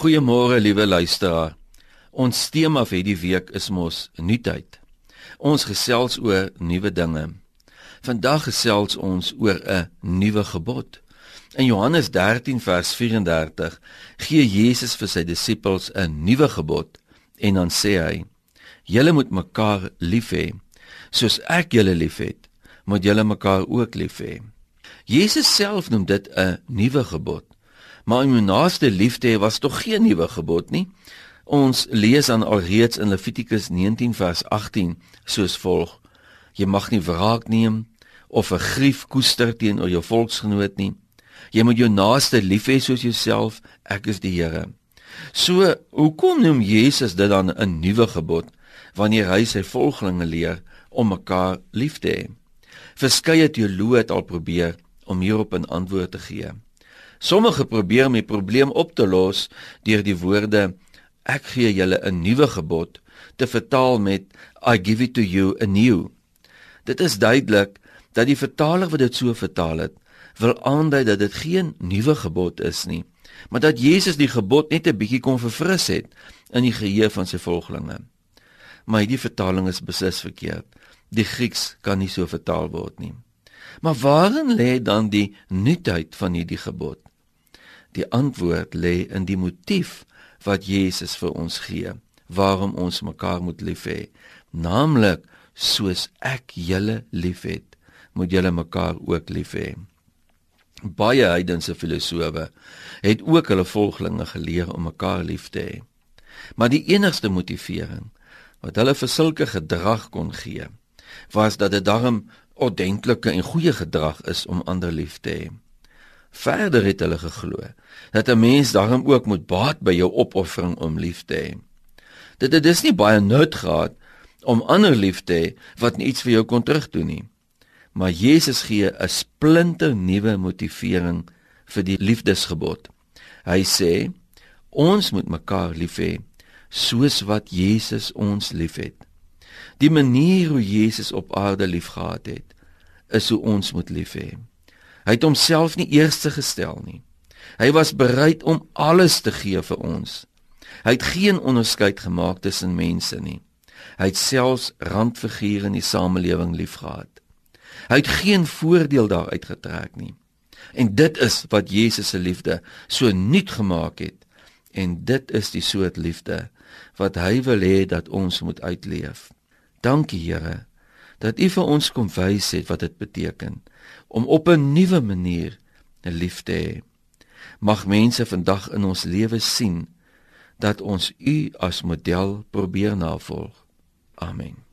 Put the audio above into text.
Goeiemôre liewe luisteraar. Ons tema vir hierdie week is mos nuutheid. Ons gesels oor nuwe dinge. Vandag gesels ons oor 'n nuwe gebod. In Johannes 13 vers 34 gee Jesus vir sy disippels 'n nuwe gebod en dan sê hy: "Julle moet mekaar lief hê, soos ek julle liefhet, moet julle mekaar ook lief hê." Jesus self noem dit 'n nuwe gebod. Maar om jou naaste lief te hê was tog geen nuwe gebod nie. Ons lees dan alreeds in Levitikus 19 vers 18 soos volg: Jy mag nie wraak neem of 'n grief koester teenoor jou volksgenoot nie. Jy moet jou naaste lief hê soos jouself. Ek is die Here. So, hoekom noem Jesus dit dan 'n nuwe gebod wanneer hy sy volgelinge leer om mekaar lief te hê? Verskeie teoloë het al probeer om hierop 'n antwoord te gee. Sommige probeer om die probleem op te los deur die woorde ek gee julle 'n nuwe gebod te vertaal met I give it to you anew. Dit is duidelik dat die vertaler wat dit so vertaal het, wil aandui dat dit geen nuwe gebod is nie, maar dat Jesus die gebod net 'n bietjie kon verfris het in die geheue van sy volgelinge. Maar hierdie vertaling is beslis verkeerd. Die Grieks kan nie so vertaal word nie. Maar waarin lê dan die nuutheid van hierdie gebod? Die antwoord lê in die motief wat Jesus vir ons gee waarom ons mekaar moet lief hê. Naamlik soos ek julle liefhet moet julle mekaar ook lief hê. Baie heidense filosowe het ook hulle volgelinge geleer om mekaar lief te hê. Maar die enigste motivering wat hulle vir sulke gedrag kon gee was dat dit darm ordentlike en goeie gedrag is om ander lief te hê Verder het hulle geglo dat 'n mens daarom ook moet baat by jou opoffering om lief te hê. Dit het dus nie baie nut gehad om ander lief te hê wat niets vir jou kon terugdoen nie. Maar Jesus gee 'n splinter nuwe motivering vir die liefdesgebod. Hy sê ons moet mekaar lief hê soos wat Jesus ons liefhet. Die manier hoe Jesus op aarde liefgehad het, is hoe ons moet lief hê. Hy het homself nie eerste gestel nie. Hy was bereid om alles te gee vir ons. Hy het geen onderskeid gemaak tussen mense nie. Hy het selfs randfigure in die samelewing liefgehad. Hy het geen voordeel daaruit getrek nie. En dit is wat Jesus se liefde so nuut gemaak het. En dit is die soort liefde wat hy wil hê dat ons moet uitleef. Dankie Here dat U vir ons kom wys het wat dit beteken om op 'n nuwe manier 'n lief te hê. Mag mense vandag in ons lewe sien dat ons U as model probeer navolg. Amen.